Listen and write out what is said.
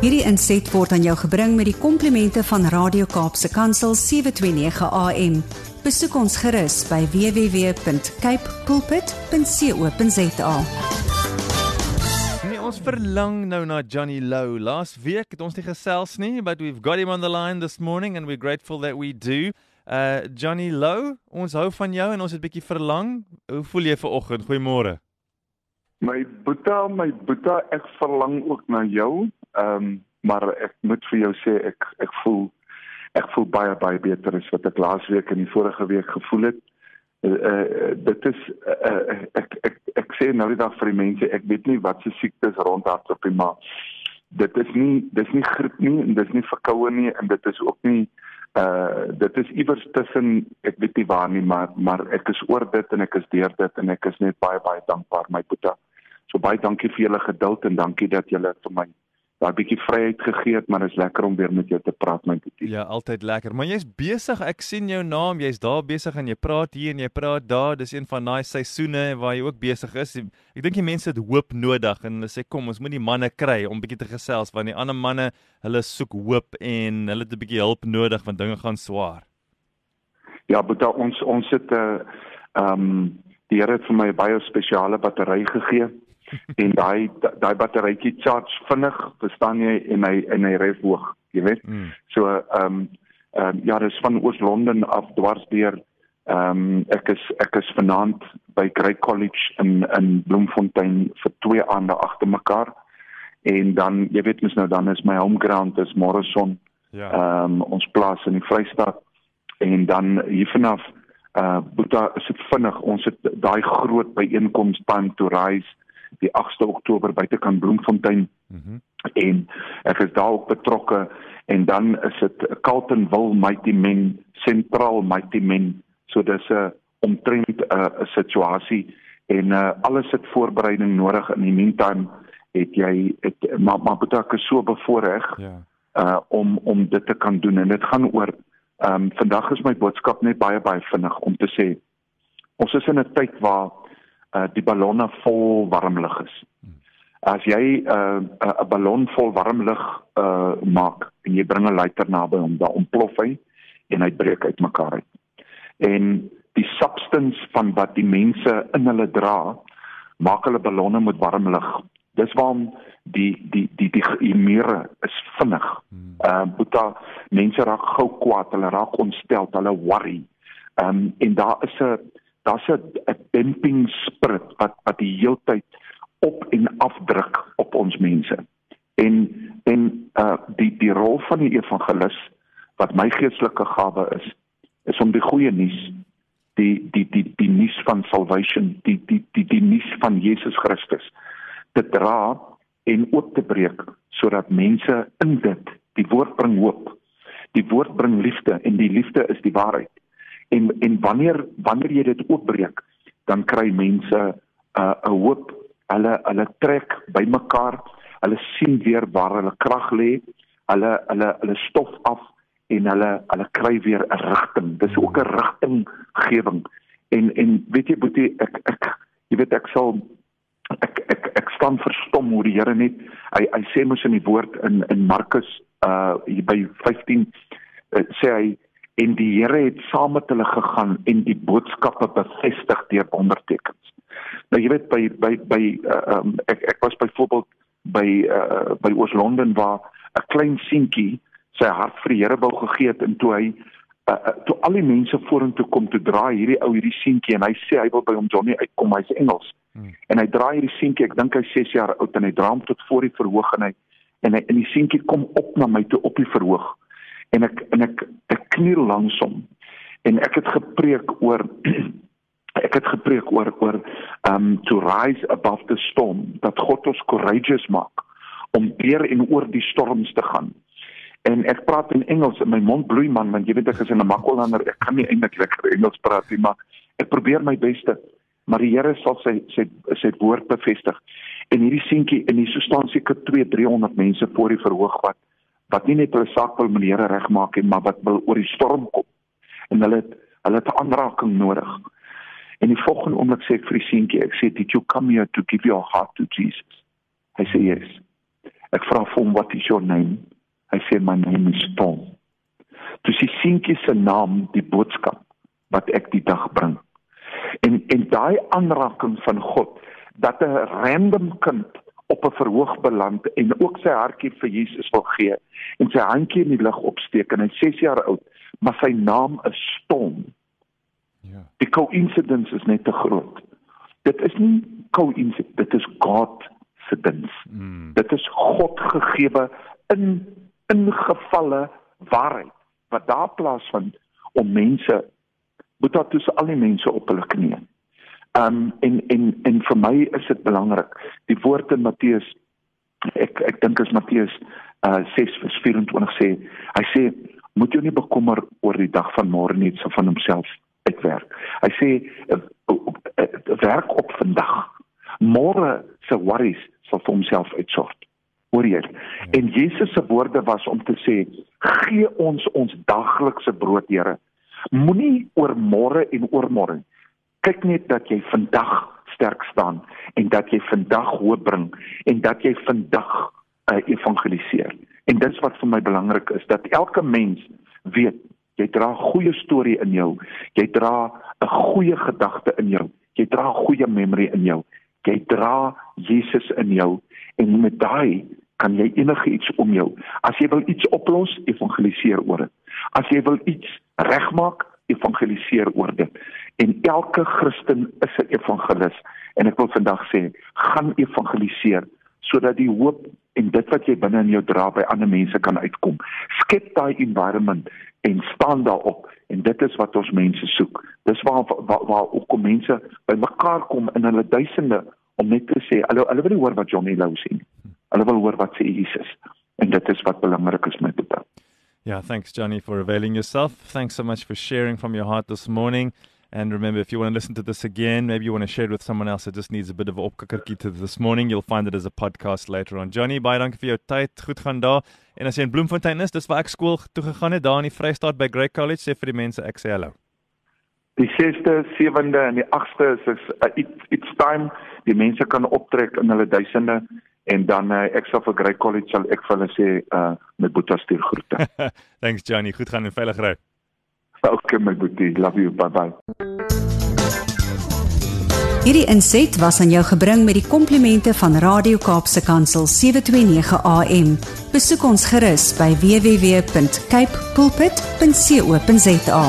Hierdie inset word aan jou gebring met die komplimente van Radio Kaapse Kansel 729 AM. Besoek ons gerus by www.cape pulpit.co.za. Nee, ons verlang nou na Johnny Low. Laas week het ons nie gesels nie, but we've got him on the line this morning and we're grateful that we do. Uh Johnny Low, ons hou van jou en ons het bietjie verlang. Hoe voel jy vanoggend? Goeiemôre. My boeta, my boeta, ek verlang ook na jou. Ehm, um, maar ek moet vir jou sê ek ek voel ek voel baie baie beter as wat ek laasweek en die vorige week gevoel het. Uh, uh dit is uh, uh, ek, ek ek sê nou dag vir die mense, ek weet nie wat se siektes rondhardloop nie, maar dit is nie dis nie griep nie en dis nie verkoue nie en dit is ook nie uh dit is iewers tussen ek weet nie waar nie maar maar ek is oor dit en ek is deur dit en ek is net baie baie dankbaar my boeta. So baie dankie vir julle geduld en dankie dat julle vir my daai bietjie vryheid gegee het, maar dit is lekker om weer met jou te praat my boetie. Ja, altyd lekker. Maar jy's besig. Ek sien jou naam. Jy's daar besig en jy praat hier en jy praat daar. Dis een van daai seisoene waar jy ook besig is. Ek dink die mense het hoop nodig en hulle sê kom, ons moet die manne kry om bietjie te gesels want die ander manne, hulle soek hoop en hulle het 'n bietjie hulp nodig want dinge gaan swaar. Ja, boetie, ons ons het 'n uh, ehm um, die Here het vir my 'n baie spesiale battery gegee en daai daai batterytjie charge vinnig, verstaan jy, en hy en hy ref hoog, jy weet. Mm. So ehm um, ehm um, ja, dis van Oos-London af dwars deur ehm um, ek is ek is vanaand by Great College in in Bloemfontein vir twee aande agter mekaar. En dan, jy weet mos nou dan is my home ground is Morrison. Ja. Ehm um, ons plaas in die Vrystaat en dan hiervanaf uh Boeta is dit vinnig ons het daai groot byeenkoms plan to rise die 8de Oktober buitekant Bloemfontein. Mhm. Mm en ek is daar ook betrokke en dan is dit Carltonville Mighty Men sentraal Mighty Men. So dis 'n omtrent 'n situasie en uh, alles het voorbereiding nodig in die meantime het jy het maar maar betrek is so bevoorreg ja. uh om om dit te kan doen en dit gaan oor ehm um, vandag is my boodskap net baie baie vinnig om te sê ons is in 'n tyd waar uh, die ballonne vol warm lug is. As jy 'n uh, 'n ballon vol warm lug uh, maak en jy bring 'n lighter naby hom, dan ontplof hy en hy breek uitmekaar uit. En die substance van wat die mense in hulle dra, maak hulle ballonne met warm lug. Dis waarom die die die die emire is vinnig. Ehm uh, boeta mense raak gou kwaad, hulle raak ontstel, hulle worry. Ehm um, en daar is 'n daar's 'n demping spirit wat wat die heeltyd op en af druk op ons mense. En en uh die die rol van die evangelis wat my geestelike gawe is, is om die goeie nuus die die die die nuus van salvation, die die die die nuus van Jesus Christus te dra en oop te breek sodat mense in dit die woord bring hoop. Die woord bring liefde en die liefde is die waarheid en en wanneer wanneer jy dit oopbreek dan kry mense 'n uh, 'n hoop. Hulle hulle trek bymekaar hulle sien weer waar hulle krag lê. Hulle hulle hulle stof af en hulle hulle kry weer 'n rigting. Dis ook 'n rigtinggewing. En en weet jy boetie ek ek jy weet ek sal ek ek ek staan verstom hoe die Here net. Hy hy sê mos in die woord in in Markus uh by 15 uh, sê hy en die Here het saam met hulle gegaan en die boodskappe bevestig deur ondertekens. Nou jy weet by by by uh, um, ek ek was byvoorbeeld by uh, by Oos-London waar 'n klein seentjie sy hart vir die Here wou gegee het en toe hy uh, uh, toe al die mense vorentoe kom te draai hierdie ou hierdie seentjie en hy sê hy wil by hom Johnny uitkom hy's Engels. Hmm. En hy draai hierdie seentjie, ek dink hy's 6 jaar oud en hy dra hom tot voor die verhoog en hy en hy en die seentjie kom op na my toe op die verhoog en ek en ek ek kniel langs hom en ek het gepreek oor ek het gepreek oor oor um to rise above the storm dat God ons courageous maak om deur en oor die storms te gaan. En ek praat in Engels en my mond bloei man want jy weet ek is in 'n makkolander ek kan nie eintlik lekker Engels praat nie maar ek probeer my beste maar die Here sal sy sy sy woord bevestig. En hierdie seentjie in hier so staan seker 2 300 mense voor die verhoog wat wat nie net hulle saak wil met die Here regmaak nie, maar wat wil oor die storm kom. En hulle het hulle het aanraking nodig. En die volgende oomblik sê ek vir die seentjie, ek sê, "Did you come here to give your heart to Jesus?" Hy sê, "Yes." Ek vra vir hom wat is your name? Hy sê my name is Tom. Dis die seentjie se naam, die boodskap wat ek die dag bring. En en daai aanraking van God dat 'n random kind op 'n verhoog beland en ook sy hartjie vir Jesus wil gee en sy handjie in die lug opsteek en hy's 6 jaar oud, maar sy naam is Tom. Ja. Die coincidence is net te groot. Dit is nie coincidence, dit is God se dins. Mm. Dit is God gegeewe in ingevalle waarheid wat daar plaasvind om mense moet daar tussen al die mense op hulle knieë. Um en en en vir my is dit belangrik. Die woord in Matteus ek ek dink is Matteus uh 6:24 sê hy sê moet jou nie bekommer oor die dag van môre nie, so van homself uitwerk. Hy sê uh, uh, werk op vandag. Môre se worries sal vir homself uitsorg. Hoor jy? En Jesus se woorde was om te sê: "Gee ons ons daglikse brood, Here." Moenie oor môre en oormôre. Kyk net dat jy vandag sterk staan en dat jy vandag hoop bring en dat jy vandag uh, evangeliseer. En dit wat vir my belangrik is dat elke mens weet jy dra 'n goeie storie in jou. Jy dra 'n goeie gedagte in jou. Jy dra 'n goeie memory in jou. Jy dra Jesus in jou en met daai kan jy enigiets om jou. As jy wil iets oplos, evangeliseer oor dit. As jy wil iets regmaak, evangeliseer oor dit. En elke Christen is 'n evangelis en ek wil vandag sê, gaan evangeliseer sodat die hoop en dit wat jy binne in jou dra by ander mense kan uitkom. Skep daai environment en staan daarop en dit is wat ons mense soek. Dis waar waar, waar ook kom mense bymekaar kom in hulle duisende om net te sê, hulle hulle wil hoor wat Johnny Lou sê. Hulle wil hoor wat sê Jesus. En dit is wat belangrik is met dit. Yeah, thanks, Johnny, for availing yourself. Thanks so much for sharing from your heart this morning. And remember, if you want to listen to this again, maybe you want to share it with someone else that just needs a bit of opkikkertjie to this morning, you'll find it as a podcast later on. Johnny, baie dankie vir jou tyd. Goed gaan daar. En as jy in Bloemfontein is, dis waar ek skool toe gegaan het, daar in die Vrystaat by Grey College, sê vir die mense ek sê hallo. Die 6de, 7de en die 8de is is uh, it's it's time die mense kan optrek in hulle duisende en dan uh, ek sal vir Grey College sal ek vir hulle sê uh met Boeta stuur groete. Thanks Johnny, goed gaan en veilig ry. Okay my boetie, love you. Bye bye. Hierdie inset was aan jou gebring met die komplimente van Radio Kaapse Kansel 729 AM. Besoek ons gerus by www.cape pulpit.co.za.